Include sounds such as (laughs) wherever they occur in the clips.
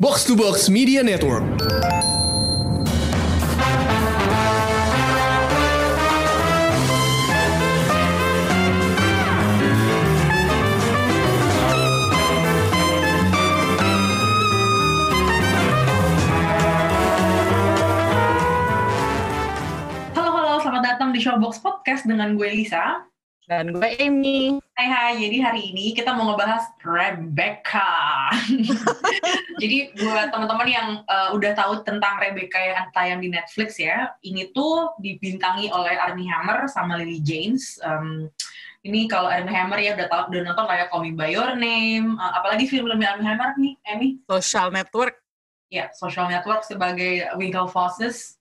Box to Box Media Network. Halo halo, selamat datang di Showbox Podcast dengan gue Lisa. Dan gue Amy. Hai hai, jadi hari ini kita mau ngebahas Rebecca. (laughs) jadi buat teman-teman yang uh, udah tahu tentang Rebecca yang tayang di Netflix ya, ini tuh dibintangi oleh Armie Hammer sama Lily James. Um, ini kalau Armie Hammer ya udah tahu udah nonton kayak Call Me By Your Name, uh, apalagi film-film Armie Hammer nih, Amy? Social Network. Ya, Social Network sebagai Winklevoss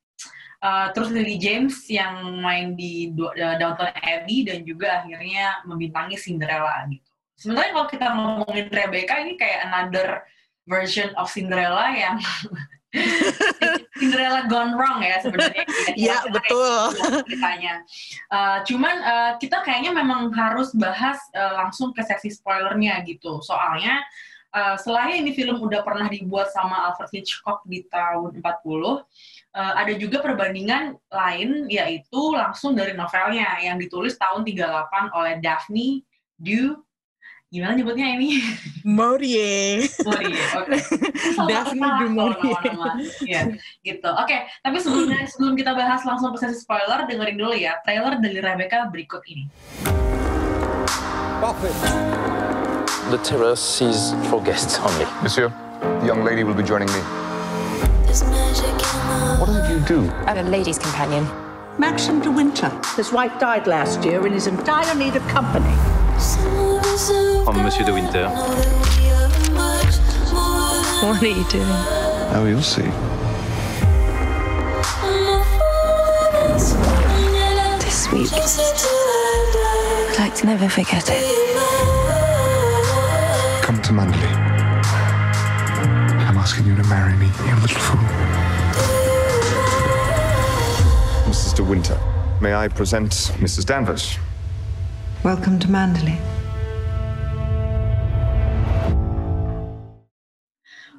Uh, terus Lily James yang main di uh, Downton Abbey dan juga akhirnya membintangi Cinderella gitu. Sebenarnya kalau kita ngomongin Rebecca ini kayak another version of Cinderella yang (laughs) Cinderella gone wrong ya sebenarnya. (laughs) Iya betul. Ceritanya. Uh, cuman uh, kita kayaknya memang harus bahas uh, langsung ke sesi spoilernya gitu. Soalnya uh, selain ini film udah pernah dibuat sama Alfred Hitchcock di tahun 40, uh, ada juga perbandingan lain yaitu langsung dari novelnya yang ditulis tahun 38 oleh Daphne du gimana nyebutnya ini? Maurier. Maurier, oke. (laughs) Okay. Daphne du Maurier. Ya, gitu. Oke, okay, tapi sebelumnya (laughs) sebelum kita bahas langsung ke sesi spoiler, dengerin dulu ya trailer dari Rebecca berikut ini. Buffett. The terrace is for guests only. Monsieur, the young lady will be joining me. What did you do? I'm a lady's companion. Maxim de Winter. His wife died last year and is in dire need of company. I'm oh, Monsieur de Winter. What are you doing? Oh, you'll see. This week. I'd like to never forget it. Come to Mandalay. I'm asking you to marry me, you little fool. Mrs. De Winter, may I present Mrs. Danvers? Welcome to Mandalay.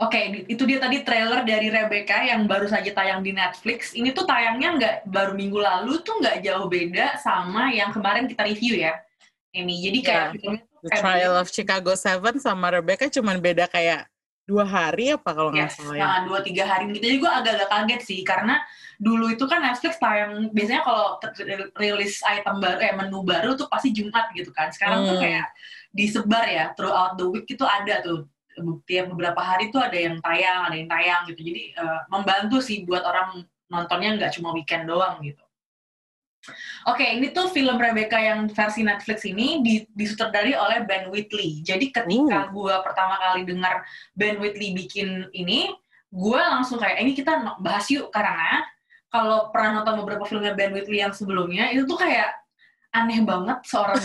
Oke, okay, itu dia tadi trailer dari Rebecca yang baru saja tayang di Netflix. Ini tuh tayangnya nggak baru minggu lalu tuh nggak jauh beda sama yang kemarin kita review ya. Ini jadi kayak yeah. The Trial of Chicago Seven sama Rebecca cuman beda kayak dua hari apa kalau nggak yes, salah ya? Nah, dua tiga hari gitu. Jadi gue agak-agak kaget sih karena dulu itu kan Netflix tayang biasanya kalau rilis item baru eh menu baru tuh pasti Jumat gitu kan. Sekarang hmm. tuh kayak disebar ya throughout the week itu ada tuh tiap beberapa hari tuh ada yang tayang, ada yang tayang gitu. Jadi uh, membantu sih buat orang nontonnya nggak cuma weekend doang gitu. Oke, okay, ini tuh film Rebecca yang versi Netflix ini disutradari oleh Ben Whitley. Jadi ketika uh. gue pertama kali dengar Ben Whitley bikin ini, gue langsung kayak ini kita bahas yuk karena kalau pernah nonton beberapa filmnya Ben Whitley yang sebelumnya itu tuh kayak aneh banget seorang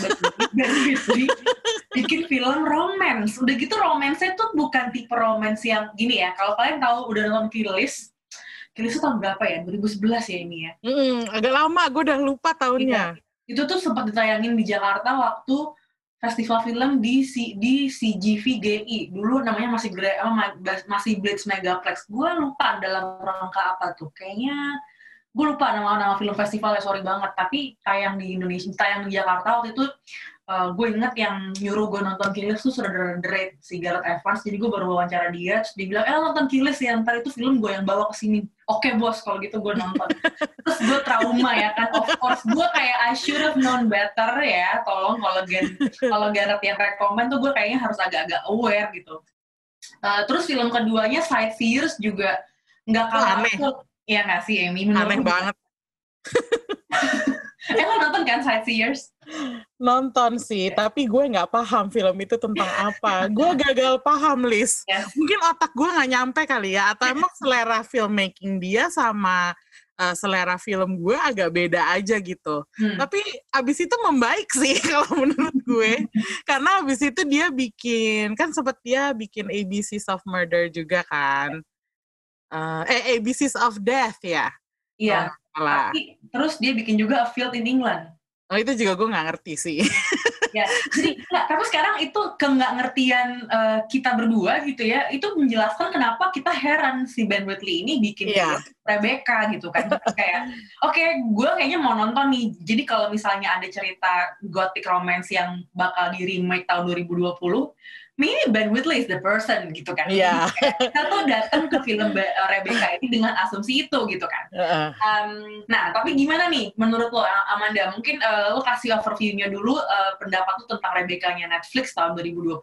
Ben Whitley (laughs) bikin film romance. Udah gitu romansnya tuh bukan tipe romance yang gini ya. Kalau kalian tahu udah nonton Killis, Killis itu tahun berapa ya? 2011 ya ini ya? Mm, agak lama, gue udah lupa tahunnya. Iya. Itu tuh sempat ditayangin di Jakarta waktu festival film di C, di CGVGI. Dulu namanya masih masih Blitz Megaplex. Gue lupa dalam rangka apa tuh. Kayaknya gue lupa nama-nama film festival ya sorry banget tapi tayang di Indonesia tayang di Jakarta waktu itu uh, gue inget yang nyuruh gue nonton Killis tuh sudah The si Gareth Evans. Jadi gue baru wawancara dia terus dia bilang eh nonton Killis ya? Ntar itu film gue yang bawa ke sini. Oke okay, bos kalau gitu gue nonton. (laughs) Terus gue trauma ya kan. Of course gue kayak I should have known better ya. Tolong kalau Gen kalau Gareth yang rekomend tuh gue kayaknya harus agak-agak aware gitu. Uh, terus film keduanya Sightseers juga nggak kalah Iya nggak sih, Amy? Aneh banget. (laughs) eh, lo nonton kan Sightseers? Nonton sih, tapi gue nggak paham film itu tentang apa. gue (laughs) gagal paham, Lis. Yes. Mungkin otak gue nggak nyampe kali ya, atau (laughs) emang selera filmmaking dia sama uh, selera film gue agak beda aja gitu. Hmm. Tapi abis itu membaik sih (laughs) kalau menurut gue. Karena abis itu dia bikin, kan sempet dia bikin ABC of Murder juga kan uh, eh ABCs of Death ya. Iya. Oh, tapi terus dia bikin juga A Field in England. Oh itu juga gue nggak ngerti sih. (laughs) ya jadi nggak tapi sekarang itu ke nggak ngertian uh, kita berdua gitu ya itu menjelaskan kenapa kita heran si Ben Whitley ini bikin Iya. Rebecca gitu kan kayak oke gue kayaknya mau nonton nih jadi kalau misalnya ada cerita gothic romance yang bakal di remake tahun 2020 maybe Ben Whitley is the person gitu kan Iya. Kayak kita tuh datang ke film Be- Rebecca ini dengan asumsi itu gitu kan Heeh. Um, nah, tapi gimana nih menurut lo, Amanda? Mungkin uh, lo kasih overview-nya dulu uh, pendapat lo tentang Rebecca-nya Netflix tahun 2020.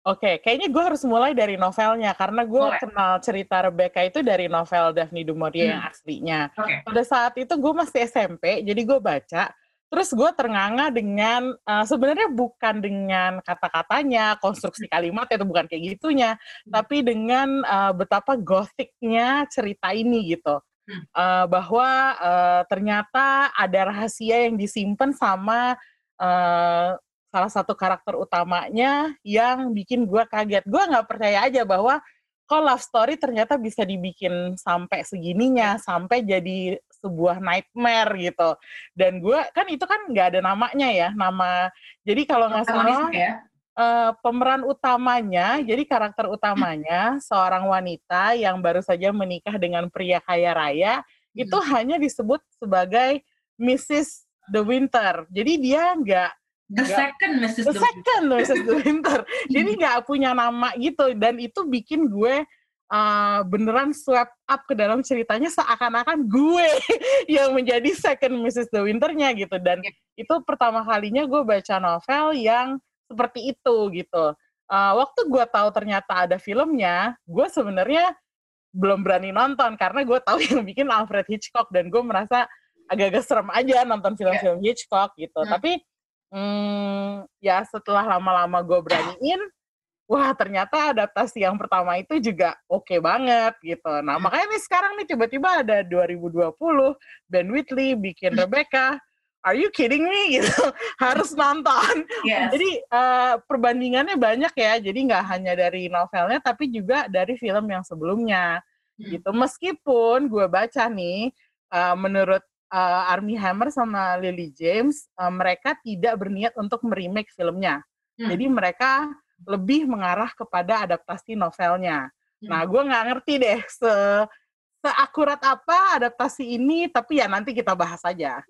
Oke, kayaknya gue harus mulai dari novelnya karena gue Boleh. kenal cerita Rebecca itu dari novel Daphne du Maurier yang Hmm. aslinya. Oke. Pada saat itu gue masih SMP, jadi gue baca. Terus gue ternganga dengan eh, sebenarnya bukan dengan kata-katanya, konstruksi kalimat itu bukan kayak gitunya, tapi dengan eh, betapa gothicnya cerita ini gitu. Hmm. Eh, bahwa eh, ternyata ada rahasia yang disimpan sama eh, salah satu karakter utamanya yang bikin gue kaget. Gue nggak percaya aja bahwa kok love story ternyata bisa dibikin sampai segininya, sampai jadi sebuah nightmare gitu. Dan gue kan itu kan nggak ada namanya ya, nama. Jadi kalau nggak salah ya. eh, pemeran utamanya, jadi karakter utamanya seorang wanita yang baru saja menikah dengan pria kaya raya, itu hanya disebut sebagai Mrs. The Winter. Jadi dia nggak The second Mrs. The The second Mrs. The Winter. (laughs) Jadi nggak punya nama gitu dan itu bikin gue uh, beneran swept up ke dalam ceritanya seakan-akan gue (laughs) yang menjadi second Mrs. The Winter-nya gitu dan Ya. itu pertama kalinya gue baca novel yang seperti itu gitu. Uh, waktu gue tahu ternyata ada filmnya, gue sebenarnya belum berani nonton karena gue tahu (laughs) yang bikin Alfred Hitchcock dan gue merasa agak-agak serem aja nonton film-film Hitchcock gitu. Hmm. Tapi hmm, ya setelah lama-lama gue beraniin, wah ternyata adaptasi yang pertama itu juga oke banget gitu. Nah Hmm. makanya nih sekarang nih tiba-tiba ada 2020 Ben Whitley bikin Hmm. Rebecca. Are you kidding me (laughs) gitu? Harus nonton. Yes. Jadi eh, perbandingannya banyak ya. Jadi nggak hanya dari novelnya, tapi juga dari film yang sebelumnya. Hmm. Gitu. Meskipun gue baca nih, eh, menurut eh, Armie Hammer sama Lily James, eh, mereka tidak berniat untuk meremake filmnya. Hmm. Jadi mereka lebih mengarah kepada adaptasi novelnya. Hmm. Nah, gue nggak ngerti deh se seakurat apa adaptasi ini, tapi ya nanti kita bahas aja.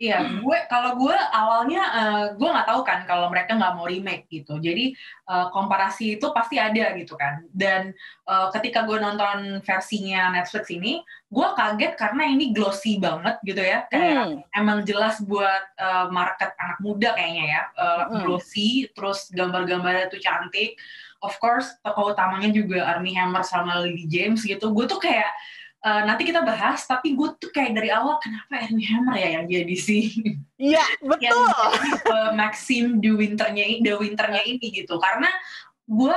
Iya, gue kalau gue awalnya eh, gue nggak tahu kan kalau mereka nggak mau remake gitu. Jadi eh, komparasi itu pasti ada gitu kan. Dan eh, ketika gue nonton versinya Netflix ini, gue kaget karena ini glossy banget gitu ya. Kayak Hmm. emang jelas buat eh, market anak muda kayaknya ya. Eh, Mm. Glossy, terus gambar-gambarnya tuh cantik. Of course, tokoh utamanya juga Armie Hammer sama Lily James gitu. Gue tuh kayak eh, nanti kita bahas, tapi gue tuh kayak dari awal kenapa Armie Hammer ya yang jadi si Iya, (laughs) yang betul. jadi, eh, Maxim The Winternya ini, The Winternya ini gitu. Karena gue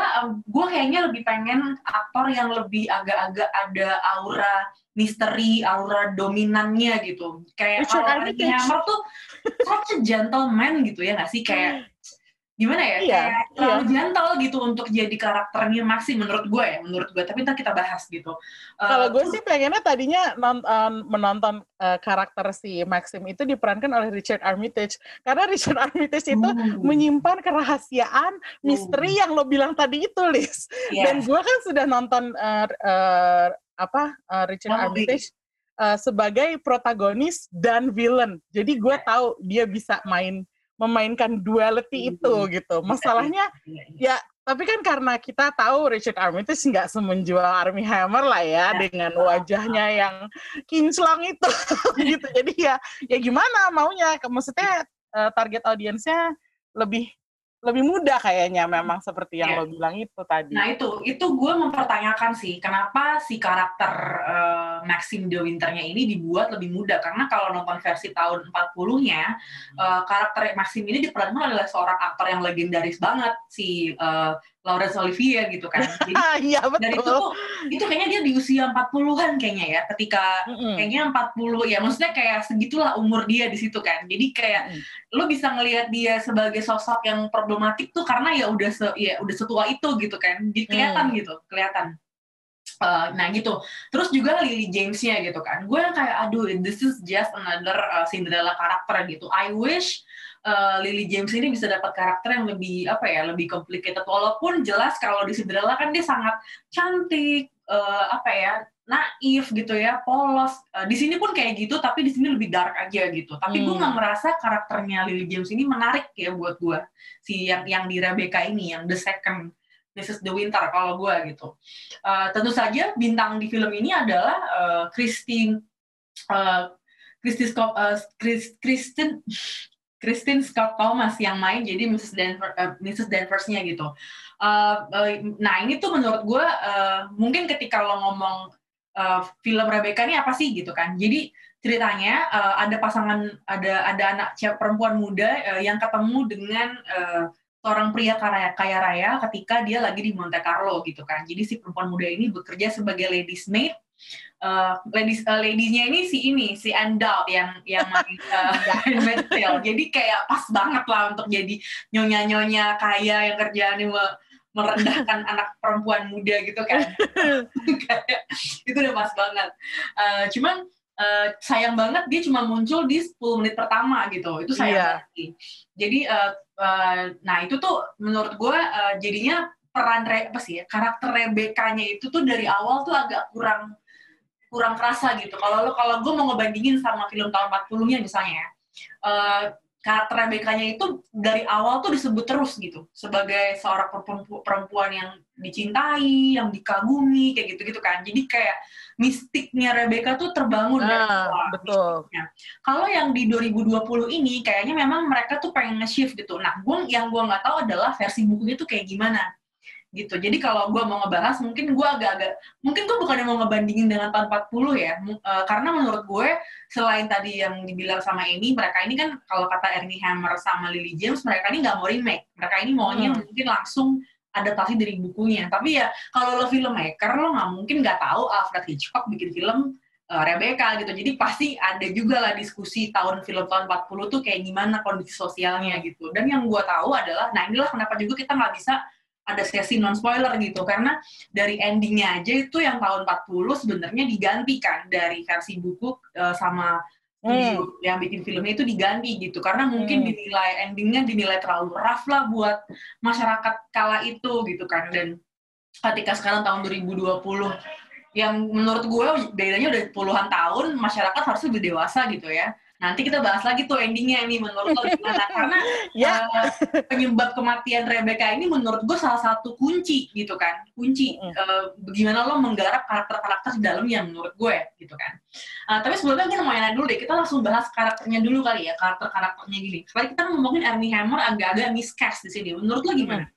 gue kayaknya lebih pengen aktor yang lebih agak-agak ada aura misteri, aura dominannya gitu. Kayak kalau Armitage. Hammer tuh such a gentleman gitu ya nggak sih? Kayak gimana ya? Iya, kayak terlalu gentle gitu untuk jadi karakternya Maxim menurut gue ya, menurut gue. Tapi ntar kita bahas gitu. Eh, Kalau gue sih pengennya tadinya non- eh, menonton eh, karakter si Maxim itu diperankan oleh Richard Armitage. Karena Richard Armitage itu Hmm. menyimpan kerahasiaan misteri yang lo bilang tadi itu, Liz. Iya. Dan gue kan sudah nonton eh, eh, apa eh, Richard Bumblebee. Armitage eh, sebagai protagonis dan villain. Jadi gue tahu dia bisa main memainkan duality Hmm. itu gitu. Masalahnya (laughs) Iya, iya. ya tapi kan karena kita tahu Richard Armitage nggak semenjual Armie Hammer lah ya Ya. dengan wajahnya yang kinclong itu (laughs) gitu. Jadi ya ya gimana maunya? Maksudnya eh, target audiensnya lebih lebih mudah kayaknya memang seperti yang Iya. lo bilang itu tadi. Nah itu, itu gue mempertanyakan sih, kenapa si karakter eh, Maxim De Winternya ini dibuat lebih muda? Karena kalau nonton versi tahun 40-nya, eh, karakter Maxim ini diperankan oleh seorang aktor yang legendaris banget, si eh, Laurence Olivier gitu kan. Jadi Ah, (laughs) Iya dari itu betul. tuh, itu kayaknya dia di usia 40-an kayaknya ya, ketika Mm-mm. kayaknya 40 ya maksudnya kayak segitulah umur dia di situ kan jadi kayak Mm. lo bisa ngelihat dia sebagai sosok yang problematik tuh karena ya udah se ya udah setua itu gitu kan Jadi kelihatan Mm. gitu kelihatan Eh, nah gitu terus juga Lily Jamesnya gitu kan gue yang kayak aduh this is just another uh, Cinderella karakter gitu I wish uh, Lily James ini bisa dapat karakter yang lebih apa ya lebih complicated walaupun jelas kalau di Cinderella kan dia sangat cantik uh, apa ya naif gitu ya polos uh, di sini pun kayak gitu tapi di sini lebih dark aja gitu tapi hmm. gue nggak merasa karakternya Lily James ini menarik ya buat gue si yang yang di Rebecca ini yang the second Mrs. The Winter kalau gue gitu uh, tentu saja bintang di film ini adalah uh, Christine uh, Christine uh, Kristen Christine Scott Thomas yang main jadi Mrs. Danvers, uh, Mrs. Danvers-nya gitu. Uh, uh, nah ini tuh menurut gue uh, mungkin ketika lo ngomong uh, film Rebecca ini apa sih gitu kan. Jadi ceritanya uh, ada pasangan ada ada anak cewek perempuan muda uh, yang ketemu dengan uh, seorang pria kaya, kaya raya ketika dia lagi di Monte Carlo gitu kan. Jadi si perempuan muda ini bekerja sebagai ladies maid uh, ladies uh, ladiesnya ini si ini si Andal yang yang main (laughs) uh, jadi kayak pas banget lah untuk jadi nyonya nyonya kaya yang kerjaannya merendahkan (laughs) anak perempuan muda gitu kan. (laughs) Kayak itu udah pas banget. Uh, cuman uh, sayang banget dia cuma muncul di 10 menit pertama gitu. Itu sayang yeah. banget sih. Jadi uh, uh, nah itu tuh menurut gue uh, jadinya peran re, apa sih ya, karakter Rebecca-nya itu tuh dari awal tuh agak kurang kurang kerasa gitu. Kalau lo kalau gue mau ngebandingin sama film tahun 40-nya misalnya ya. Uh, karakter Rebecca-nya itu dari awal tuh disebut terus gitu sebagai seorang perempuan yang dicintai, yang dikagumi kayak gitu-gitu kan. Jadi kayak mistiknya Rebecca tuh terbangun dari ah, awal. Betul. Kalau yang di 2020 ini kayaknya memang mereka tuh pengen nge-shift gitu. Nah, gue yang gue nggak tahu adalah versi bukunya tuh kayak gimana gitu. Jadi kalau gue mau ngebahas, mungkin gue agak-agak, mungkin gue bukannya mau ngebandingin dengan tahun 40 ya, uh, karena menurut gue selain tadi yang dibilang sama Amy, mereka ini kan kalau kata Ernie Hammer sama Lily James, mereka ini nggak mau remake, mereka ini maunya hmm. mungkin langsung adaptasi dari bukunya. Tapi ya kalau lo filmmaker, lo nggak mungkin nggak tahu Alfred Hitchcock bikin film uh, Rebecca gitu. Jadi pasti ada juga lah diskusi tahun film tahun 40 tuh kayak gimana kondisi sosialnya gitu. Dan yang gue tahu adalah, nah inilah kenapa juga kita nggak bisa ada sesi non spoiler gitu. Karena dari endingnya aja itu yang tahun 40 sebenarnya digantikan dari versi buku uh, sama hmm. yang bikin filmnya itu diganti gitu. Karena mungkin hmm. dinilai endingnya dinilai terlalu rough lah buat masyarakat kala itu gitu kan. Dan ketika sekarang tahun 2020 yang menurut gue bedanya udah puluhan tahun masyarakat harus lebih dewasa gitu ya Nanti kita bahas lagi tuh endingnya ini menurut lo gimana (laughs) karena ya. uh, penyebab kematian Rebecca ini menurut gue salah satu kunci gitu kan kunci uh, gimana lo menggarap karakter-karakter di dalamnya menurut gue gitu kan. Uh, tapi sebelumnya kita mau nanya dulu deh kita langsung bahas karakternya dulu kali ya karakter-karakternya gini. Supaya kita ngomongin Armie Hammer agak-agak miscast di sini. Menurut lo gimana?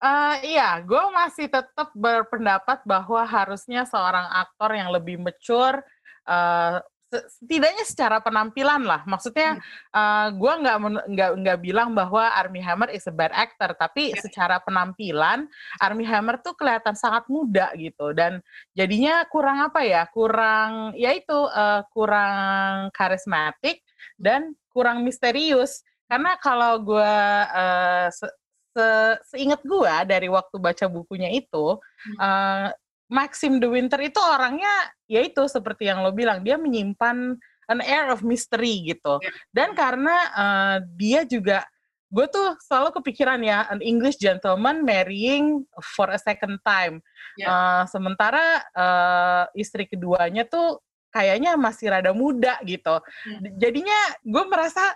Uh, iya, gue masih tetap berpendapat bahwa harusnya seorang aktor yang lebih mature, uh, setidaknya secara penampilan lah. Maksudnya hmm. uh, gue nggak nggak nggak bilang bahwa Army Hammer is a bad actor, tapi yeah. secara penampilan Army Hammer tuh kelihatan sangat muda gitu dan jadinya kurang apa ya? Kurang ya itu uh, kurang karismatik dan kurang misterius. Karena kalau gue uh, se, se seingat gue dari waktu baca bukunya itu hmm. uh, Maxim the Winter itu orangnya ya itu seperti yang lo bilang dia menyimpan an air of mystery gitu yeah. dan karena uh, dia juga gue tuh selalu kepikiran ya an English gentleman marrying for a second time yeah. Ya. uh, sementara uh, istri keduanya tuh kayaknya masih rada muda gitu yeah. jadinya gue merasa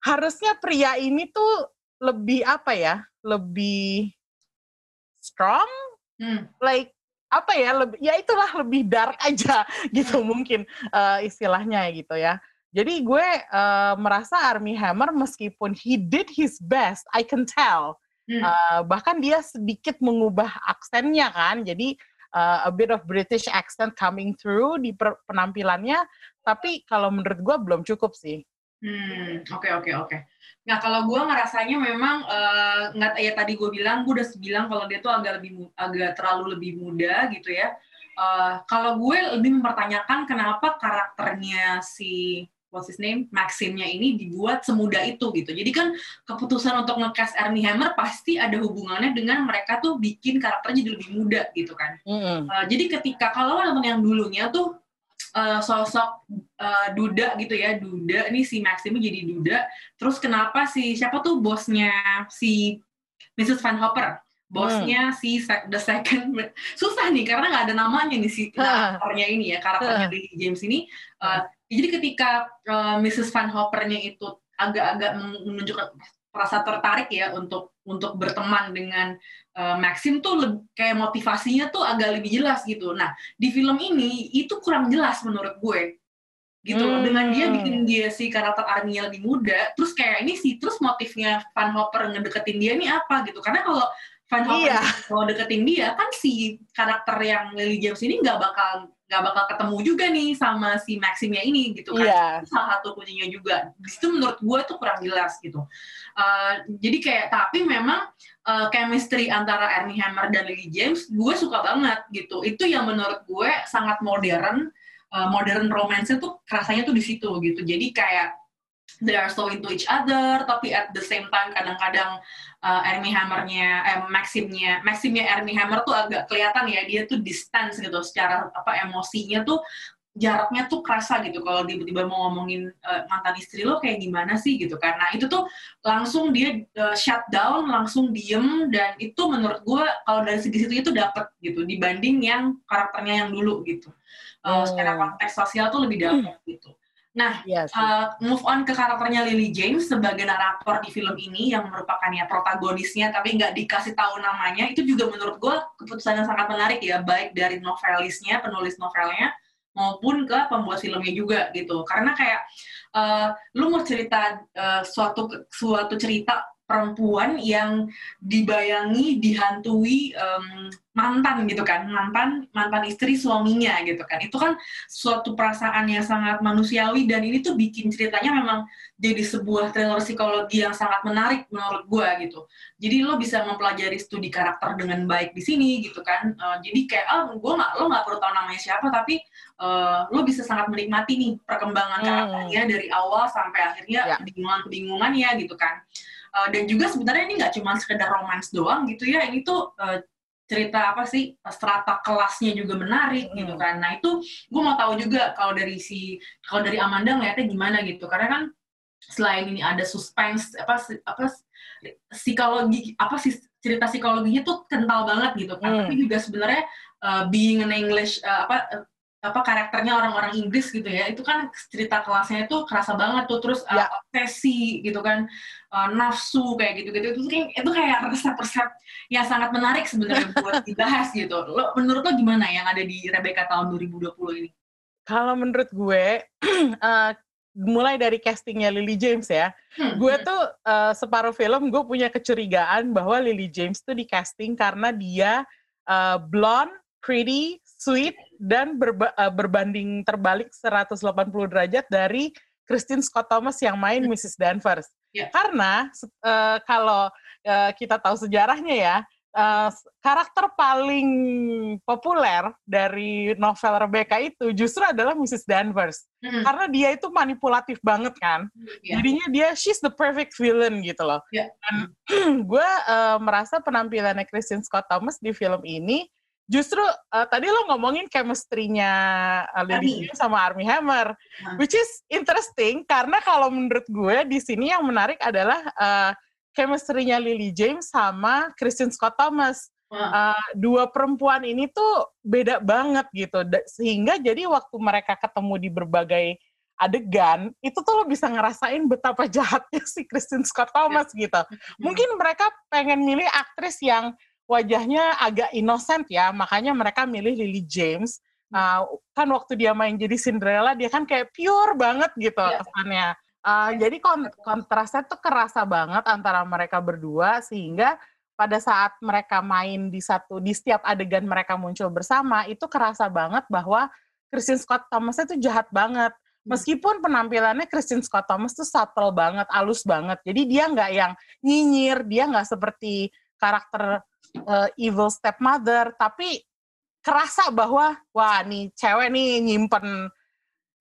harusnya pria ini tuh lebih apa ya lebih strong hmm. like apa ya lebih ya itulah lebih dark aja (laughs) gitu mungkin uh, istilahnya gitu ya. Jadi gue uh, merasa Army Hammer meskipun he did his best, I can tell. Hmm. Uh, bahkan dia sedikit mengubah aksennya kan. Jadi uh, a bit of British accent coming through di penampilannya. Tapi kalau menurut gue belum cukup sih. Hmm, oke okay, oke okay, oke. Okay. Nah kalau gue ngerasanya memang uh, nggak ya tadi gue bilang gue udah bilang kalau dia tuh agak lebih agak terlalu lebih muda gitu ya. Uh, kalau gue lebih mempertanyakan kenapa karakternya si what's his name Maximnya ini dibuat semudah itu gitu. Jadi kan keputusan untuk ngecast Ernie Hammer pasti ada hubungannya dengan mereka tuh bikin karakternya jadi lebih muda gitu kan. Mm -hmm. uh, jadi ketika kalau nonton yang dulunya tuh uh, sosok uh, Duda gitu ya, Duda nih si Maxim jadi Duda. Terus kenapa si siapa tuh bosnya si Mrs. Van Hopper? Bosnya hmm. si The Second susah nih karena nggak ada namanya nih si (laughs) karakternya ini ya karakternya Lily James ini. Uh, jadi ketika uh, Mrs. Van Hoppernya itu agak-agak menunjukkan rasa tertarik ya untuk untuk berteman dengan uh, Maxim tuh kayak motivasinya tuh agak lebih jelas gitu. Nah di film ini itu kurang jelas menurut gue gitu hmm. dengan dia bikin dia si karakter Armia lebih muda terus kayak ini sih terus motifnya Van Hopper ngedeketin dia ini apa gitu karena kalau Van Hopper iya. mau deketin dia kan si karakter yang Lily James ini nggak bakal nggak bakal ketemu juga nih sama si Maximnya ini gitu kan. Yeah. salah satu kuncinya juga. Di situ menurut gue tuh kurang jelas gitu. Uh, jadi kayak tapi memang uh, chemistry antara Armie Hammer dan Lily James gue suka banget gitu. Itu yang menurut gue sangat modern uh, modern romance tuh rasanya tuh di situ gitu. Jadi kayak they are so into each other tapi at the same time kadang-kadang uh, Armie Hammernya eh, Maximnya Maximnya Armie Hammer tuh agak kelihatan ya dia tuh distance gitu. Secara apa emosinya tuh jaraknya tuh kerasa gitu. Kalau tiba-tiba mau ngomongin uh, mantan istri lo kayak gimana sih gitu karena itu tuh langsung dia uh, shut down langsung diem dan itu menurut gue kalau dari segi situ itu dapat gitu dibanding yang karakternya yang dulu gitu. Uh, oh. secara konteks sosial tuh lebih dapat hmm. gitu Nah, yes. Iya uh, move on ke karakternya Lily James sebagai narator di film ini yang merupakan ya protagonisnya tapi nggak dikasih tahu namanya itu juga menurut gue keputusan yang sangat menarik ya baik dari novelisnya penulis novelnya maupun ke pembuat filmnya juga gitu karena kayak uh, lu mau cerita uh, suatu suatu cerita perempuan yang dibayangi dihantui um, mantan gitu kan. Mantan mantan istri suaminya gitu kan. Itu kan suatu perasaan yang sangat manusiawi dan ini tuh bikin ceritanya memang jadi sebuah thriller psikologi yang sangat menarik menurut gue gitu. Jadi lo bisa mempelajari studi karakter dengan baik di sini gitu kan. Uh, jadi kayak oh gue nggak lo nggak perlu tahu namanya siapa tapi uh, lo bisa sangat menikmati nih perkembangan hmm. karakternya dari awal sampai akhirnya yeah. kebingungan kebingungannya gitu kan Uh, dan juga sebenarnya ini nggak cuma sekedar romans doang gitu ya, ini tuh uh, cerita apa sih strata kelasnya juga menarik hmm. gitu kan. Nah itu gue mau tahu juga kalau dari si kalau dari Amanda ngeliatnya gimana gitu, karena kan selain ini ada suspense apa apa psikologi apa sih cerita psikologinya tuh kental banget gitu kan. Hmm. Tapi juga sebenarnya uh, being an English uh, apa apa karakternya orang-orang Inggris gitu ya. Itu kan cerita kelasnya itu kerasa banget tuh. Terus ya. uh, obsesi gitu kan. Uh, nafsu kayak gitu-gitu. Itu kan itu kayak resep-resep yang sangat menarik sebenarnya buat (laughs) dibahas gitu. Lo menurut lo gimana yang ada di Rebecca tahun 2020 ini? Kalau menurut gue uh, (clears throat) mulai dari castingnya Lily James ya, hmm. gue tuh uh, separuh film gue punya kecurigaan bahwa Lily James tuh di casting karena dia uh, blonde, pretty, sweet, dan berba uh, berbanding terbalik 180 derajat dari Christine Scott Thomas yang main Mrs. Danvers. Yeah. Karena uh, kalau uh, kita tahu sejarahnya ya, uh, karakter paling populer dari novel Rebecca itu justru adalah Mrs. Danvers. Mm-hmm. Karena dia itu manipulatif banget kan. Yeah. Jadinya dia she's the perfect villain gitu loh. Yeah. Dan (clears throat) gue uh, merasa penampilannya Christine Scott Thomas di film ini justru uh, tadi lo ngomongin chemistry-nya uh, Lily sama Army Hammer, hmm. which is interesting karena kalau menurut gue di sini yang menarik adalah uh, chemistry-nya Lily James sama Kristen Scott Thomas. Uh, dua perempuan ini tuh beda banget gitu, sehingga jadi waktu mereka ketemu di berbagai adegan itu tuh lo bisa ngerasain betapa jahatnya si Kristen Scott Thomas yeah. gitu. Hmm. Mungkin mereka pengen milih aktris yang wajahnya agak innocent ya, makanya mereka milih Lily James. Uh, kan waktu dia main jadi Cinderella, dia kan kayak pure banget gitu yeah. kesannya. Uh, jadi kont kontrasnya tuh kerasa banget antara mereka berdua sehingga pada saat mereka main di satu di setiap adegan mereka muncul bersama itu kerasa banget bahwa Christian Scott Thomas itu jahat banget. Hmm. Meskipun penampilannya Christian Scott Thomas tuh subtle banget, halus banget. Jadi dia nggak yang nyinyir, dia nggak seperti karakter uh, evil stepmother, tapi kerasa bahwa wah nih cewek nih nyimpen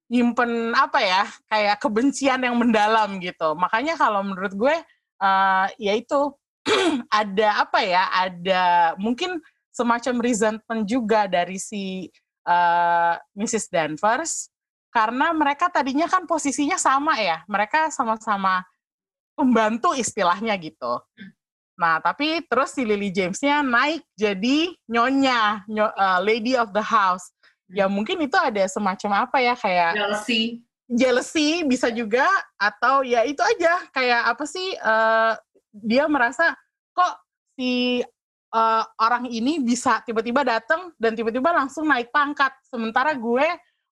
nyimpen apa ya kayak kebencian yang mendalam gitu. Makanya kalau menurut gue uh, ya itu (clears throat) ada apa ya ada mungkin semacam resentment juga dari si uh, Mrs. Danvers karena mereka tadinya kan posisinya sama ya, mereka sama-sama pembantu istilahnya gitu. Nah, tapi terus si Lily Jamesnya naik jadi nyonya, nyo, uh, lady of the house. Ya mungkin itu ada semacam apa ya kayak jealousy. jealousy bisa juga atau ya itu aja. Kayak apa sih uh, dia merasa kok si uh, orang ini bisa tiba-tiba datang dan tiba-tiba langsung naik pangkat? Sementara gue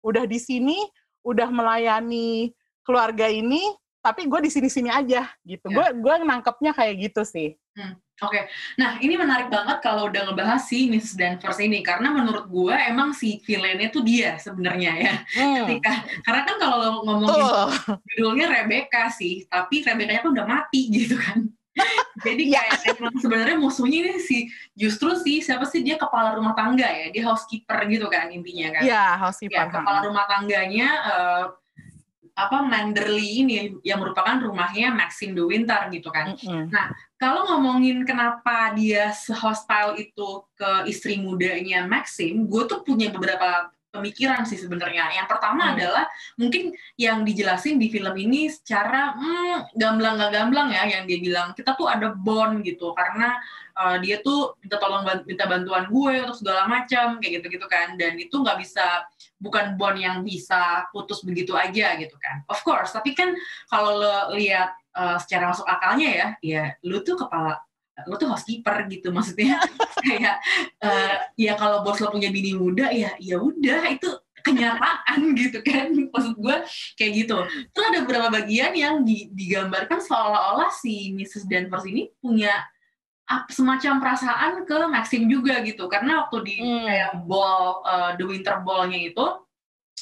udah di sini udah melayani keluarga ini tapi gue di sini-sini aja gitu. Gue yeah. gue nangkepnya kayak gitu sih. Hmm, Oke, okay. nah ini menarik banget kalau udah ngebahas si Miss Danvers ini karena menurut gue emang si villainnya tuh dia sebenarnya ya. Hmm. Ketika karena kan kalau ngomongin Tuh. judulnya Rebecca sih, tapi Rebecca-nya tuh udah mati (laughs) gitu kan. Jadi ya. kayak emang sebenarnya musuhnya ini si justru sih siapa sih dia kepala rumah tangga ya, dia housekeeper gitu kan intinya kan. Iya, housekeeper. Ya, kepala rumah tangganya uh, apa Manderley ini yang merupakan rumahnya Maxine de Winter gitu kan. Mm -hmm. Nah, kalau ngomongin kenapa dia se-hostile itu ke istri mudanya Maxine, gue tuh punya beberapa pemikiran sih sebenarnya. Yang pertama hmm. adalah mungkin yang dijelasin di film ini secara hmm, gamblang gak gamblang ya, yang dia bilang kita tuh ada bond gitu karena uh, dia tuh minta tolong minta bantuan gue atau segala macam kayak gitu-gitu kan, dan itu nggak bisa bukan bond yang bisa putus begitu aja gitu kan. Of course, tapi kan kalau lo lihat uh, secara masuk akalnya ya, ya lu tuh kepala lo tuh housekeeper gitu maksudnya (laughs) kayak uh, ya kalau bos lo punya bini muda ya ya udah itu kenyataan (laughs) gitu kan maksud gue kayak gitu terus ada beberapa bagian yang digambarkan seolah-olah si Mrs. Danvers ini punya semacam perasaan ke Maxim juga gitu karena waktu di hmm. kayak ball uh, the winter ballnya itu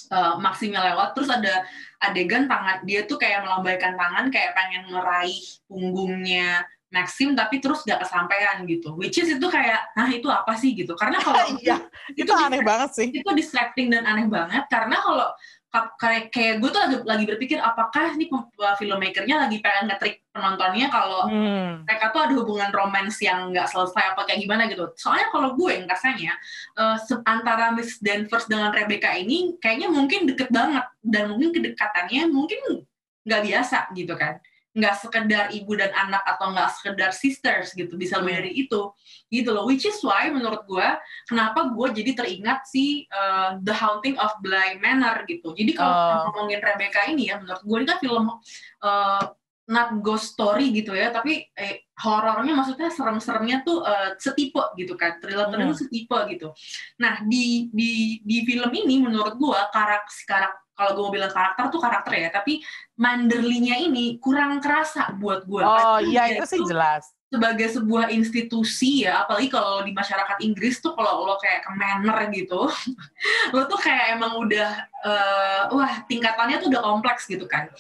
uh, Maximnya lewat terus ada adegan tangan dia tuh kayak melambaikan tangan kayak pengen meraih punggungnya Maxim tapi terus gak kesampaian gitu. Which is itu kayak, nah itu apa sih gitu. Karena kalau (laughs) iya, itu, itu aneh banget sih. Itu distracting dan aneh banget karena kalau kayak kayak gue tuh lagi, lagi berpikir apakah ini filmmakernya lagi pengen ngetrik penontonnya kalau hmm. mereka tuh ada hubungan romans yang nggak selesai apa kayak gimana gitu. Soalnya kalau gue yang rasanya uh, antara Miss Danvers dengan Rebecca ini kayaknya mungkin deket banget dan mungkin kedekatannya mungkin nggak biasa gitu kan nggak sekedar ibu dan anak atau nggak sekedar sisters gitu bisa lebih dari itu gitu loh. Which is why menurut gue kenapa gue jadi teringat si uh, The Haunting of Bly Manor gitu. Jadi kalau uh. ngomongin Rebecca ini ya menurut gue ini kan film uh, not ghost story gitu ya tapi eh, horornya maksudnya serem-seremnya tuh uh, setipe gitu kan. Thriller-thriller hmm. setipe gitu. Nah di di di film ini menurut gue karakter karakter kalau gue mau bilang karakter tuh karakter ya tapi Manderlinya ini kurang kerasa buat gue oh iya itu sih jelas. sebagai sebuah institusi ya apalagi kalau di masyarakat Inggris tuh kalau lo kayak ke manor gitu (laughs) lo tuh kayak emang udah uh, wah tingkatannya tuh udah kompleks gitu kan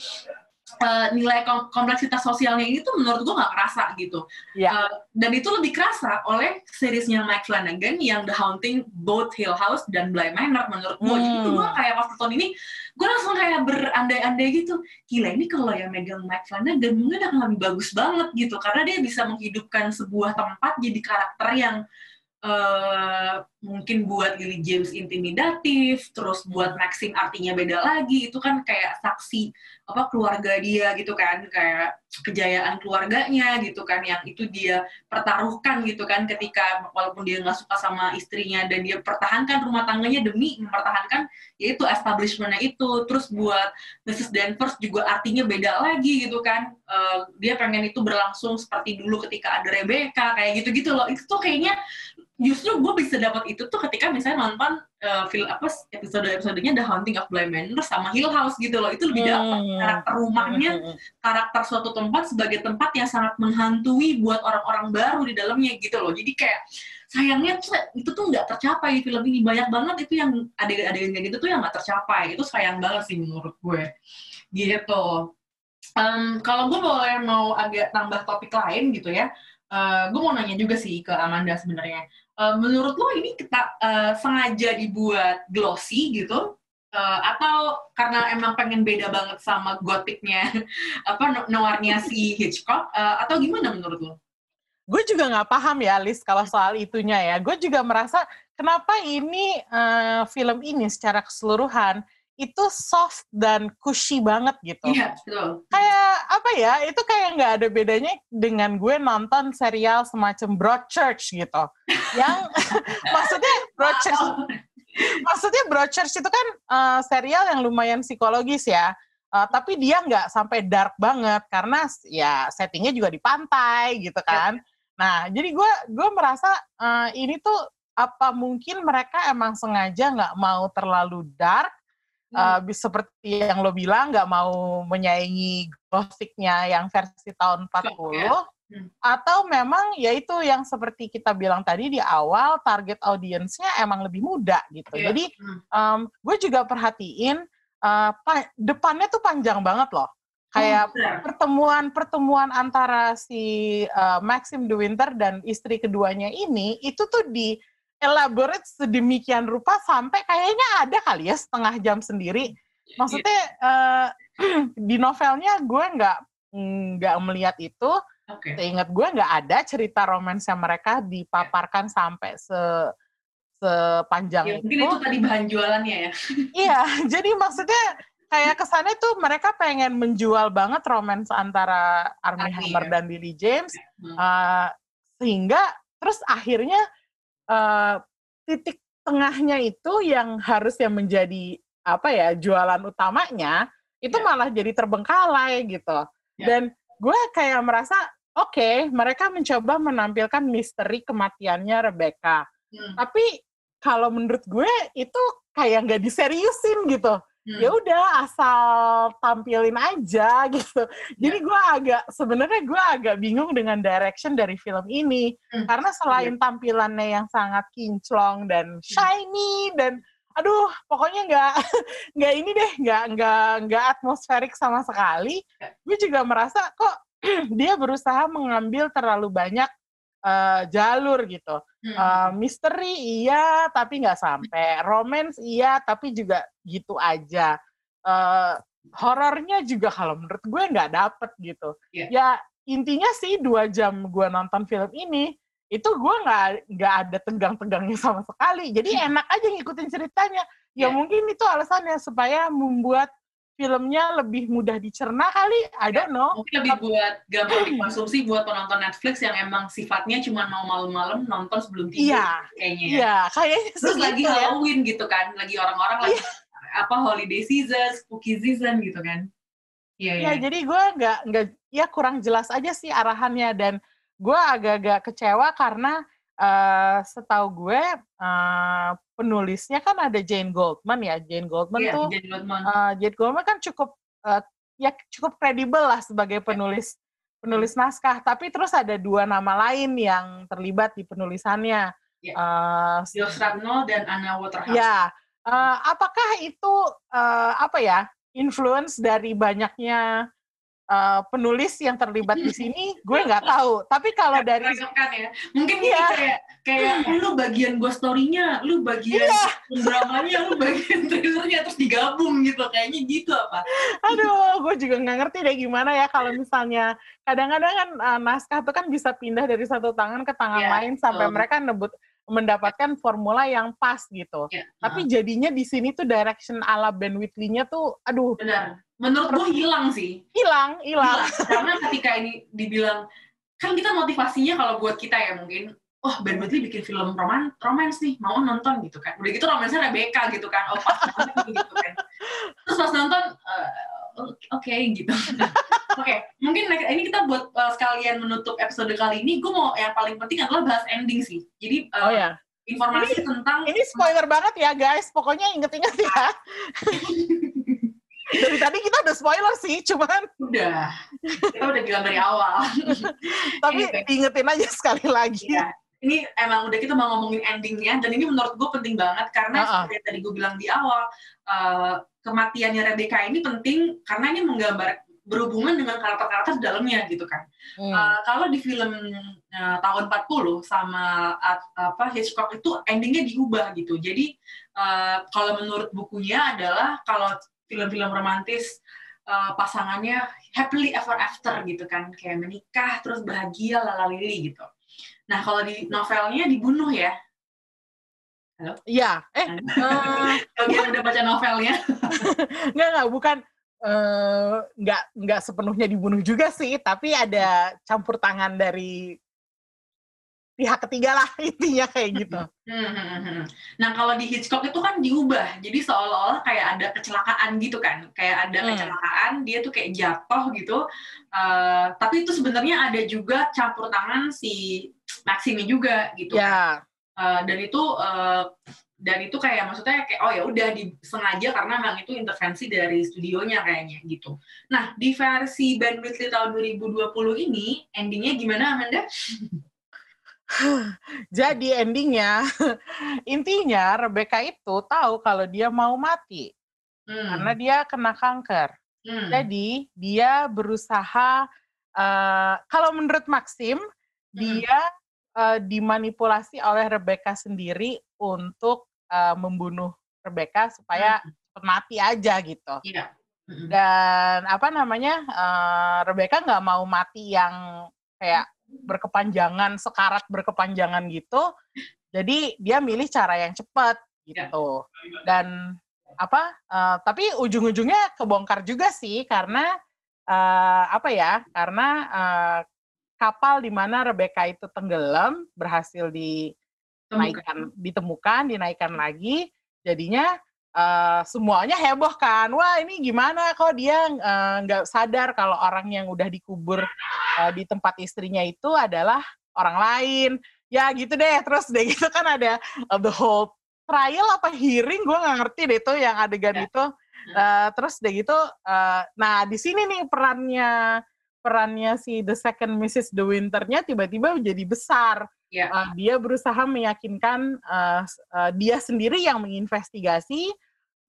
uh, nilai kom kompleksitas sosialnya ini tuh menurut gue nggak kerasa gitu. Yeah. Uh, dan itu lebih kerasa oleh seriesnya Mike Flanagan yang The Haunting, Both Hill House dan Bly Manor menurut gue. Hmm. Jadi tuh gue kayak pas nonton ini, gue langsung kayak berandai-andai gitu. Gila ini kalau yang megang Mike Flanagan mungkin akan lebih bagus banget gitu. Karena dia bisa menghidupkan sebuah tempat jadi karakter yang uh, mungkin buat Lily James intimidatif, terus buat Maxine artinya beda lagi, itu kan kayak saksi apa keluarga dia gitu kan, kayak kejayaan keluarganya gitu kan, yang itu dia pertaruhkan gitu kan, ketika walaupun dia nggak suka sama istrinya dan dia pertahankan rumah tangganya demi mempertahankan yaitu establishmentnya itu, terus buat Mrs. Danvers juga artinya beda lagi gitu kan, uh, dia pengen itu berlangsung seperti dulu ketika ada Rebecca kayak gitu-gitu loh, itu tuh kayaknya justru gue bisa dapat itu tuh ketika misalnya nonton uh, film apa episode episodenya The Haunting of Bly Manor sama Hill House gitu loh. Itu lebih dapat hmm. karakter rumahnya hmm, hmm, karakter suatu tempat sebagai tempat yang sangat menghantui buat orang-orang baru di dalamnya gitu loh. Jadi kayak sayangnya tuh, itu tuh nggak tercapai di film ini. Banyak banget itu yang adegan-adegan kayak gitu tuh yang nggak tercapai. Itu sayang banget sih menurut gue. Gitu. Um, kalau gue boleh mau agak tambah topik lain gitu ya uh, gue mau nanya juga sih ke Amanda sebenarnya uh, menurut lo ini kita uh, sengaja dibuat glossy gitu uh, atau karena emang pengen beda banget sama gotiknya (laughs) apa noirnya si Hitchcock uh, atau gimana menurut lo? Gue juga nggak paham ya, Liz, kalau soal itunya ya. Gue juga merasa kenapa ini uh, film ini secara keseluruhan itu soft dan cushy banget gitu. Iya, betul. Kayak apa ya? Itu kayak nggak ada bedanya dengan gue nonton serial semacam Broadchurch gitu. Yang (laughs) maksudnya Broadchurch maksudnya Broadchurch itu kan uh, serial yang lumayan psikologis ya. Uh, tapi dia nggak sampai dark banget karena ya settingnya juga di pantai gitu kan. Nah jadi gue gue merasa uh, ini tuh apa mungkin mereka emang sengaja nggak mau terlalu dark uh, seperti yang lo bilang nggak mau menyaingi gothicnya yang versi tahun 40 Hmm. atau memang ya itu yang seperti kita bilang tadi di awal target audiensnya emang lebih muda gitu. Iya. Jadi um, gue juga perhatiin uh, pa- depannya tuh panjang banget loh. Kayak Oh, benar. pertemuan-pertemuan antara si uh, Maxim De Winter dan istri keduanya ini itu tuh di elaborate sedemikian rupa sampai kayaknya ada kali ya setengah jam sendiri. Maksudnya uh, (clears throat) di novelnya gue nggak nggak melihat itu. Oke. Seingat gue nggak ada cerita romansnya mereka dipaparkan sampai se sepanjang Ya, itu. mungkin itu tadi bahan jualannya ya. (laughs) Iya, jadi maksudnya kayak kesannya tuh mereka pengen menjual banget romance antara Armie Armie, Hammer ya. dan Lily James, Hmm. uh, sehingga terus akhirnya uh, titik tengahnya itu yang harusnya menjadi apa ya jualan utamanya itu Ya. malah jadi terbengkalai gitu. Ya. Dan gue kayak merasa oke mereka mencoba menampilkan misteri kematiannya Rebecca, Hmm. tapi kalau menurut gue itu kayak nggak diseriusin gitu Hmm. ya udah asal tampilin aja (laughs) gitu. Jadi gue agak sebenarnya gue agak bingung dengan direction dari film ini Hmm. karena selain tampilannya yang sangat kinclong dan shiny dan aduh pokoknya nggak (laughs) nggak ini deh nggak nggak nggak atmosferik sama sekali. Gue juga merasa kok (clears throat) dia berusaha mengambil terlalu banyak eh, jalur gitu. Hmm. Uh, misteri iya tapi nggak sampai romance iya tapi juga gitu aja. Uh, horornya juga kalau menurut gue nggak dapet gitu. Iya. ya intinya sih dua jam gue nonton film ini itu gue nggak nggak ada tegang-tegangnya sama sekali. Jadi enak aja ngikutin ceritanya. Ya Iya. mungkin itu alasannya supaya membuat filmnya lebih mudah dicerna kali. I don't know. Mungkin lebih buat gampang dikonsumsi buat penonton Netflix yang emang sifatnya cuma mau malam-malam nonton sebelum tidur iya. kayaknya ya. iya kayaknya Terus lagi gitu ya. Halloween gitu kan, lagi orang-orang lagi apa holiday season, spooky season gitu kan. Iya, iya. Ya, jadi gue nggak nggak ya kurang jelas aja sih arahannya dan gue agak-agak kecewa karena eh setahu gue eh, penulisnya kan ada Jane Goldman ya Jane Goldman Iya, tuh Jane Goldman. eh, Jane Goldman kan cukup eh, ya cukup kredibel lah sebagai penulis penulis naskah tapi terus ada dua nama lain yang terlibat di penulisannya Iya. Eh, Josh Radnor dan Anna Waterhouse. Ya, eh, apakah itu eh, apa ya influence dari banyaknya eh, penulis yang terlibat di sini? Gue (laughs) nggak tahu. Tapi kalau dari ya. Mungkin Iya. kayak kayak (laughs) lu bagian ghost story-nya, lu bagian Iya. dramanya, lu bagian trailernya terus digabung gitu. Kayaknya gitu apa? aduh, gue juga nggak ngerti deh gimana ya kalau misalnya kadang-kadang kan eh, naskah itu kan bisa pindah dari satu tangan ke tangan Iya, lain sampai betul. mereka nebut mendapatkan formula yang pas gitu. Ya, Tapi jadinya di sini tuh direction ala Ben Whitley-nya tuh, aduh, benar. Menurut gue hilang sih. hilang, hilang. Karena ketika ini dibilang kan kita motivasinya kalau buat kita ya mungkin oh Ben Whitley bikin film roman romance nih mau nonton gitu kan udah gitu romansnya Rebecca gitu kan oh pas gitu kan terus pas nonton eh, oke gitu (laughs) oke mungkin next- ini kita buat eh, sekalian menutup episode kali ini gue mau yang paling penting adalah bahas ending sih jadi eh, Oh ya. informasi tentang Ini spoiler banget ya guys, pokoknya inget-inget ya. (laughs) dari tadi kita udah spoiler sih, cuman udah kita udah bilang dari awal (laughs) tapi Anyway. diingetin aja sekali lagi. Iya. Ini emang udah kita mau ngomongin endingnya dan ini menurut gue penting banget karena Uh-uh. seperti yang tadi gue bilang di awal eh, kematiannya Rebecca ini penting karena ini menggambar berhubungan dengan karakter-karakter di dalamnya gitu kan. Hmm. Eh, kalau di film eh, tahun 40 sama at- apa Hitchcock itu endingnya diubah gitu. Jadi eh, kalau menurut bukunya adalah kalau film-film romantis eh, pasangannya happily ever after gitu kan, kayak menikah terus bahagia lalalili gitu. Nah kalau di novelnya dibunuh ya? Iya, eh, (laughs) uh, Bagi yang udah baca novelnya. (laughs) nggak nggak bukan eh, nggak nggak sepenuhnya dibunuh juga sih, tapi ada campur tangan dari pihak ketiga lah (laughs) intinya kayak gitu. Hmm, hmm, hmm, hmm. Nah kalau di Hitchcock itu kan diubah, jadi seolah-olah kayak ada kecelakaan gitu kan, kayak ada Hmm. kecelakaan, dia tuh kayak jatuh gitu. Eh, tapi itu sebenarnya ada juga campur tangan si Maxime juga gitu. kan. Eh, dan itu eh, dan itu kayak maksudnya kayak oh ya udah disengaja karena memang itu intervensi dari studionya kayaknya gitu. Nah di versi Ben Whitley tahun 2020 ini endingnya gimana Amanda? (laughs) jadi endingnya (laughs) intinya Rebecca itu tahu kalau dia mau mati Hmm. karena dia kena kanker. Hmm. Jadi dia berusaha eh, kalau menurut Maxim dia eh, dimanipulasi oleh Rebecca sendiri untuk eh, membunuh Rebecca supaya cepat mati aja gitu. Iya. Hmm. Dan apa namanya eh, Rebecca nggak mau mati yang kayak berkepanjangan sekarat berkepanjangan gitu. Jadi dia milih cara yang cepat gitu. Dan apa? eh, tapi ujung-ujungnya kebongkar juga sih karena eh, apa ya? Karena eh, kapal di mana Rebecca itu tenggelam berhasil dinaikkan, ditemukan, dinaikkan lagi. Jadinya eh, semuanya heboh kan. Wah ini gimana kok dia eh, nggak sadar kalau orang yang udah dikubur eh, di tempat istrinya itu adalah orang lain. Ya gitu deh. Terus deh (laughs) gitu kan ada uh, the whole trial apa hearing gue nggak ngerti deh itu yang adegan itu. Eh, terus deh gitu. eh, nah di sini nih perannya perannya si the second Mrs. De Winter-nya tiba-tiba menjadi besar. Iya. Uh, dia berusaha meyakinkan uh, uh, dia sendiri yang menginvestigasi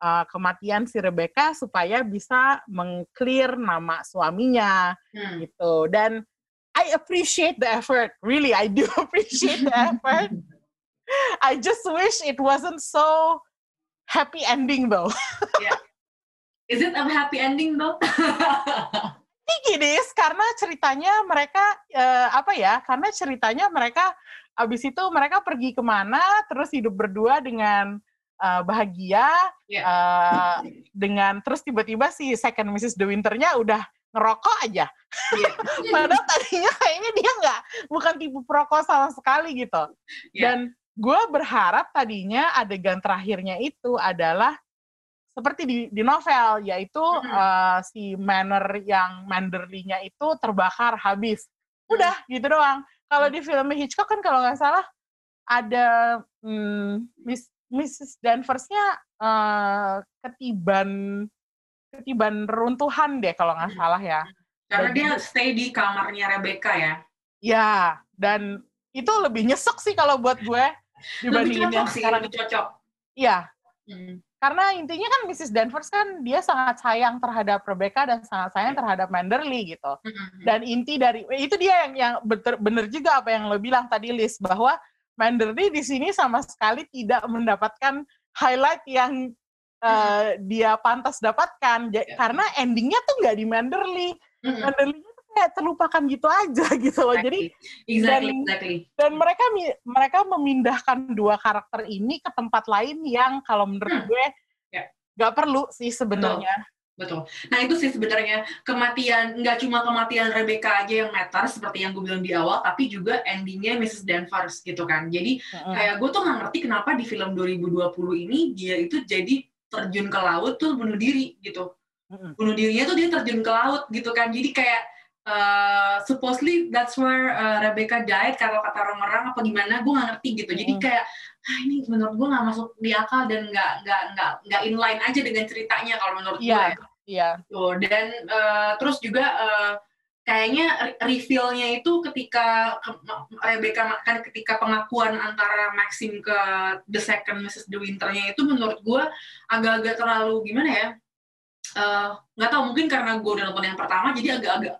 uh, kematian si Rebecca supaya bisa mengclear nama suaminya Hmm. gitu. Dan I appreciate the effort, really I do (laughs) appreciate the effort. (laughs) I just wish it wasn't so happy ending though. Is it a happy ending though? (laughs) Ini Gidis, karena ceritanya mereka eh, apa ya? Karena ceritanya mereka abis itu mereka pergi ke mana, terus hidup berdua dengan eh, bahagia, Iya. eh, dengan terus tiba-tiba si second Mrs. De Winter-nya udah ngerokok aja. Iya. (laughs) Padahal tadinya kayaknya dia nggak bukan tipe perokok sama sekali gitu. Iya. Dan gue berharap tadinya adegan terakhirnya itu adalah seperti di, di novel, yaitu Mm. eh, si manor yang Manderly-nya itu terbakar habis. Udah gitu doang. Kalau di film Hitchcock kan kalau nggak salah ada hmm, Miss, Mrs. Danvers-nya eh, ketiban ketiban runtuhan deh kalau nggak salah ya. Karena dia stay di kamarnya Rebecca ya. Ya, dan itu lebih nyesek sih kalau buat gue Lebih dibandingin yang cocok sih, sekarang. lebih cocok. Iya, Hmm. Karena intinya kan Mrs. Danvers kan dia sangat sayang terhadap Rebecca dan sangat sayang terhadap Manderly gitu. Dan inti dari itu dia yang yang bener, bener juga apa yang lo bilang tadi Liz bahwa Manderly di sini sama sekali tidak mendapatkan highlight yang eh, dia pantas dapatkan Ya. karena endingnya tuh nggak di Manderly. Hmm. Kayak terlupakan gitu aja (laughs) gitu loh. Jadi exactly, dan- exactly. dan mereka mereka memindahkan dua karakter ini ke tempat lain yang kalau menurut Hmm. gue Ya. nggak perlu sih sebenarnya. Betul. Nah itu sih sebenarnya kematian nggak cuma kematian Rebecca aja yang matter seperti yang gue bilang di awal, tapi juga endingnya Mrs. Danvers gitu kan. Jadi Mm-mm. kayak gue tuh nggak ngerti kenapa di film 2020 ini dia itu jadi terjun ke laut tuh bunuh diri gitu. Mm-mm. Bunuh dirinya tuh dia terjun ke laut gitu kan. Jadi kayak uh, supposedly that's where uh, Rebecca died kalau kata orang-orang apa gimana gue nggak ngerti gitu. Jadi Mm. kayak ah, ini menurut gue nggak masuk di akal dan nggak nggak nggak nggak inline aja dengan ceritanya kalau menurut gue. Iya, ya. iya. Tuh, dan eh, terus juga eh, kayaknya re- reveal-nya itu ketika ke- Rebecca ma- kan ketika pengakuan antara Maxim ke The Second Mrs. De Winter-nya itu menurut gue agak-agak terlalu gimana ya? Eh, nggak tahu mungkin karena gue udah nonton yang pertama jadi agak-agak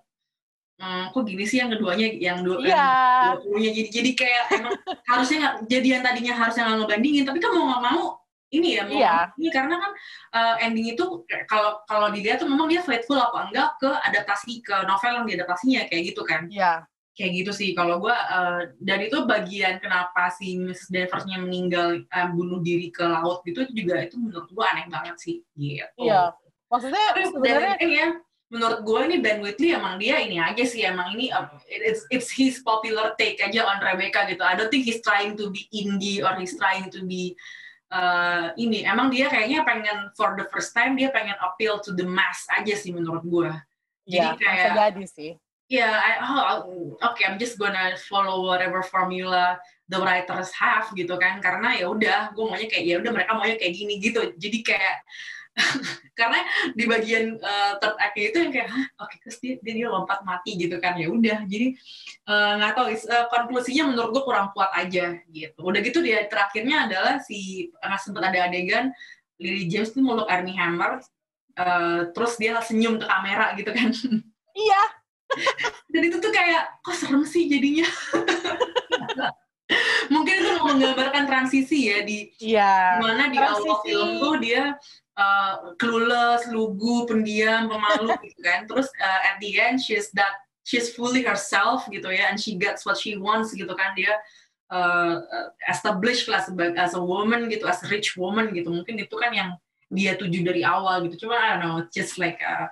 hmm, kok gini sih yang keduanya yang dua yang 20-nya jadi jadi kayak emang (laughs) harusnya nggak jadi yang tadinya harusnya nggak ngebandingin tapi kan mau nggak mau ini ya mau Iya. ini karena kan uh, ending itu kalau kalau dilihat tuh memang dia faithful apa enggak ke adaptasi ke novel yang diadaptasinya kayak gitu kan Iya. kayak gitu sih kalau gue uh, dan itu bagian kenapa si Mrs. Danversnya meninggal uh, bunuh diri ke laut gitu itu juga itu menurut gue aneh banget sih gitu Iya. Maksudnya sebenarnya ya menurut gue ini Ben Whitley emang dia ini aja sih emang ini uh, it's it's his popular take aja on Rebecca gitu. I don't think he's trying to be indie or he's trying to be uh, ini. Emang dia kayaknya pengen for the first time dia pengen appeal to the mass aja sih menurut gue Iya, jadi kayak bisa jadi sih. yeah, I, oh, okay, I'm just gonna follow whatever formula the writers have gitu kan, karena ya udah, gue maunya kayak ya udah mereka maunya kayak gini gitu, jadi kayak (laughs) karena di bagian uh, third act itu yang kayak, oke, okay, terus dia, dia, dia lompat mati gitu kan, ya udah, jadi nggak uh, tahu, uh, konklusinya menurut gue kurang kuat aja gitu. Udah gitu dia terakhirnya adalah si nggak sempat ada adegan Lily James tuh meluk Armie Hammer, uh, terus dia senyum ke kamera gitu kan. (laughs) Iya, (laughs) dan itu tuh kayak kok serem sih jadinya mungkin itu menggambarkan transisi ya di iya. mana di awal film tuh dia uh, clueless, lugu, pendiam, pemalu (laughs) gitu kan. Terus uh, at the end she's that she's fully herself gitu ya and she gets what she wants gitu kan dia uh, established lah sebagai as a woman gitu, as a rich woman gitu. Mungkin itu kan yang dia tuju dari awal gitu. Cuma I don't know, just like uh,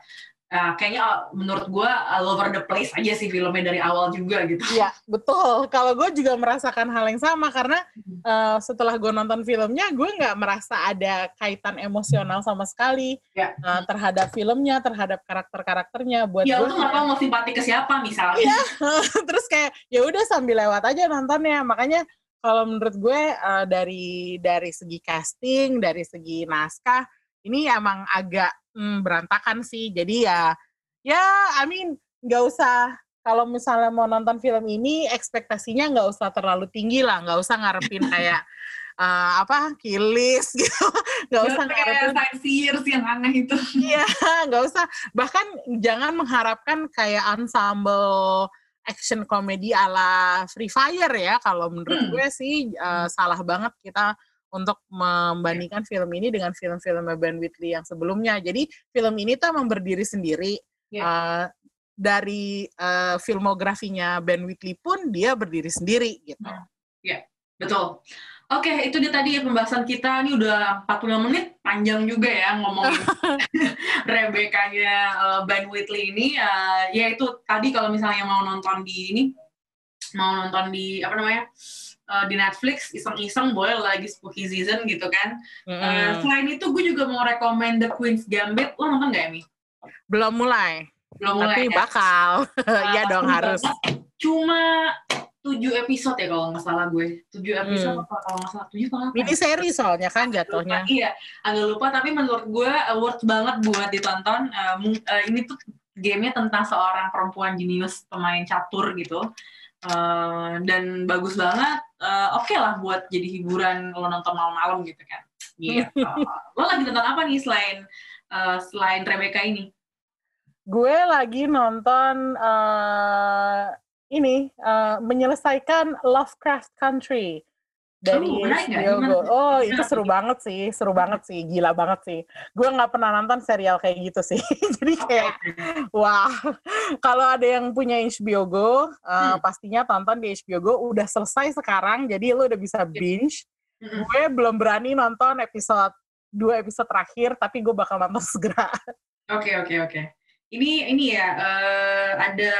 uh, kayaknya uh, menurut gue all over the place aja sih filmnya dari awal juga gitu. Iya, betul. Kalau gue juga merasakan hal yang sama karena uh, setelah gue nonton filmnya, gue nggak merasa ada kaitan emosional sama sekali ya. uh, terhadap filmnya, terhadap karakter-karakternya. Buat ya, gue lu nggak tahu mau simpati ke siapa misalnya. Iya, (laughs) terus kayak ya udah sambil lewat aja nontonnya. Makanya kalau menurut gue uh, dari dari segi casting, dari segi naskah, ini emang agak hmm, berantakan sih. Jadi ya, ya, I mean, nggak usah kalau misalnya mau nonton film ini ekspektasinya nggak usah terlalu tinggi lah, nggak usah ngarepin (laughs) kayak uh, apa kilis (laughs) gitu, nggak usah ngarepin sightseers yang aneh itu. Iya, (laughs) nggak usah. Bahkan jangan mengharapkan kayak ensemble action komedi ala Free Fire ya. Kalau menurut hmm. gue sih uh, salah banget kita untuk membandingkan film ini dengan film-film Ben Whitley yang sebelumnya. Jadi film ini tuh emang berdiri sendiri. Yeah. Uh, dari uh, filmografinya Ben Whitley pun dia berdiri sendiri gitu. Ya, yeah, betul. Oke, okay, itu dia tadi ya pembahasan kita. Ini udah 45 menit, panjang juga ya ngomongin (laughs) (laughs) Rebecca-nya uh, Ben Whitley ini. Uh, ya itu tadi kalau misalnya mau nonton di ini, mau nonton di apa namanya? uh, di Netflix iseng-iseng boleh lagi spooky season gitu kan. Mm. Uh, selain itu gue juga mau rekomend The Queen's Gambit. Lo nonton gak Emi? Belum mulai. Belum mulai. Tapi ya? bakal. (laughs) Iya uh, dong harus. Cuma tujuh episode ya kalau nggak salah gue. Tujuh episode hmm. kalau nggak salah tujuh kalau Ini seri soalnya kan jatuhnya. Iya, agak lupa. Tapi menurut gue uh, worth banget buat ditonton. Uh, uh, ini tuh gamenya tentang seorang perempuan jenius pemain catur gitu. Uh, dan bagus banget. Uh, Oke okay lah buat jadi hiburan kalau nonton malam-malam gitu kan. Gitu. (laughs) Lo lagi nonton apa nih selain uh, selain Rebecca ini? Gue lagi nonton uh, ini uh, menyelesaikan Lovecraft Country dari oh, HBO Oh, itu seru banget sih, seru banget sih, gila banget sih. Gue nggak pernah nonton serial kayak gitu sih. (laughs) Jadi kayak, wah, kalau ada yang punya HBO Go, uh, hmm. pastinya tonton di HBO Go. Udah selesai sekarang, jadi lo udah bisa binge. Hmm. Gue belum berani nonton episode dua episode terakhir, tapi gue bakal nonton (laughs) segera. Oke, okay, oke, okay, oke. Okay. Ini ini ya uh, ada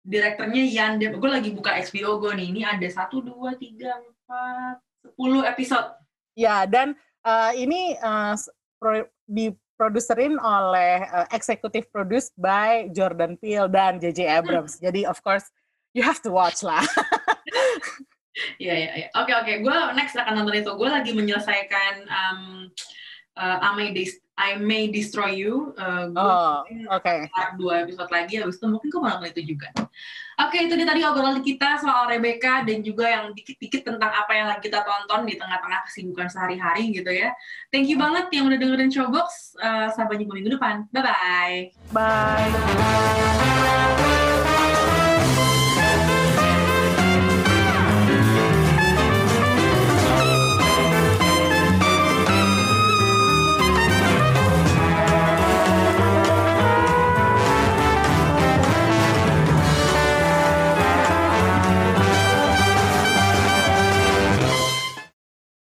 direkturnya Yan Gue lagi buka HBO Go nih. Ini ada satu, dua, tiga, empat, sepuluh episode. Ya, dan uh, ini uh, pro, diproduserin oleh uh, executive produced by Jordan Peele dan J.J. Abrams. Jadi of course you have to watch lah. (laughs) Iya, iya, iya. Oke, oke. Gue next akan nonton itu. Gue lagi menyelesaikan um, uh, I I May Destroy You. Uh, oh, oke. Okay. Dua episode lagi, habis itu mungkin gue mau nonton itu juga. Oke, okay, itu dia tadi obrolan kita soal Rebecca dan juga yang dikit-dikit tentang apa yang lagi kita tonton di tengah-tengah kesibukan sehari-hari gitu ya. Thank you banget yang udah dengerin Showbox. Uh, sampai jumpa minggu depan. Bye-bye. Bye.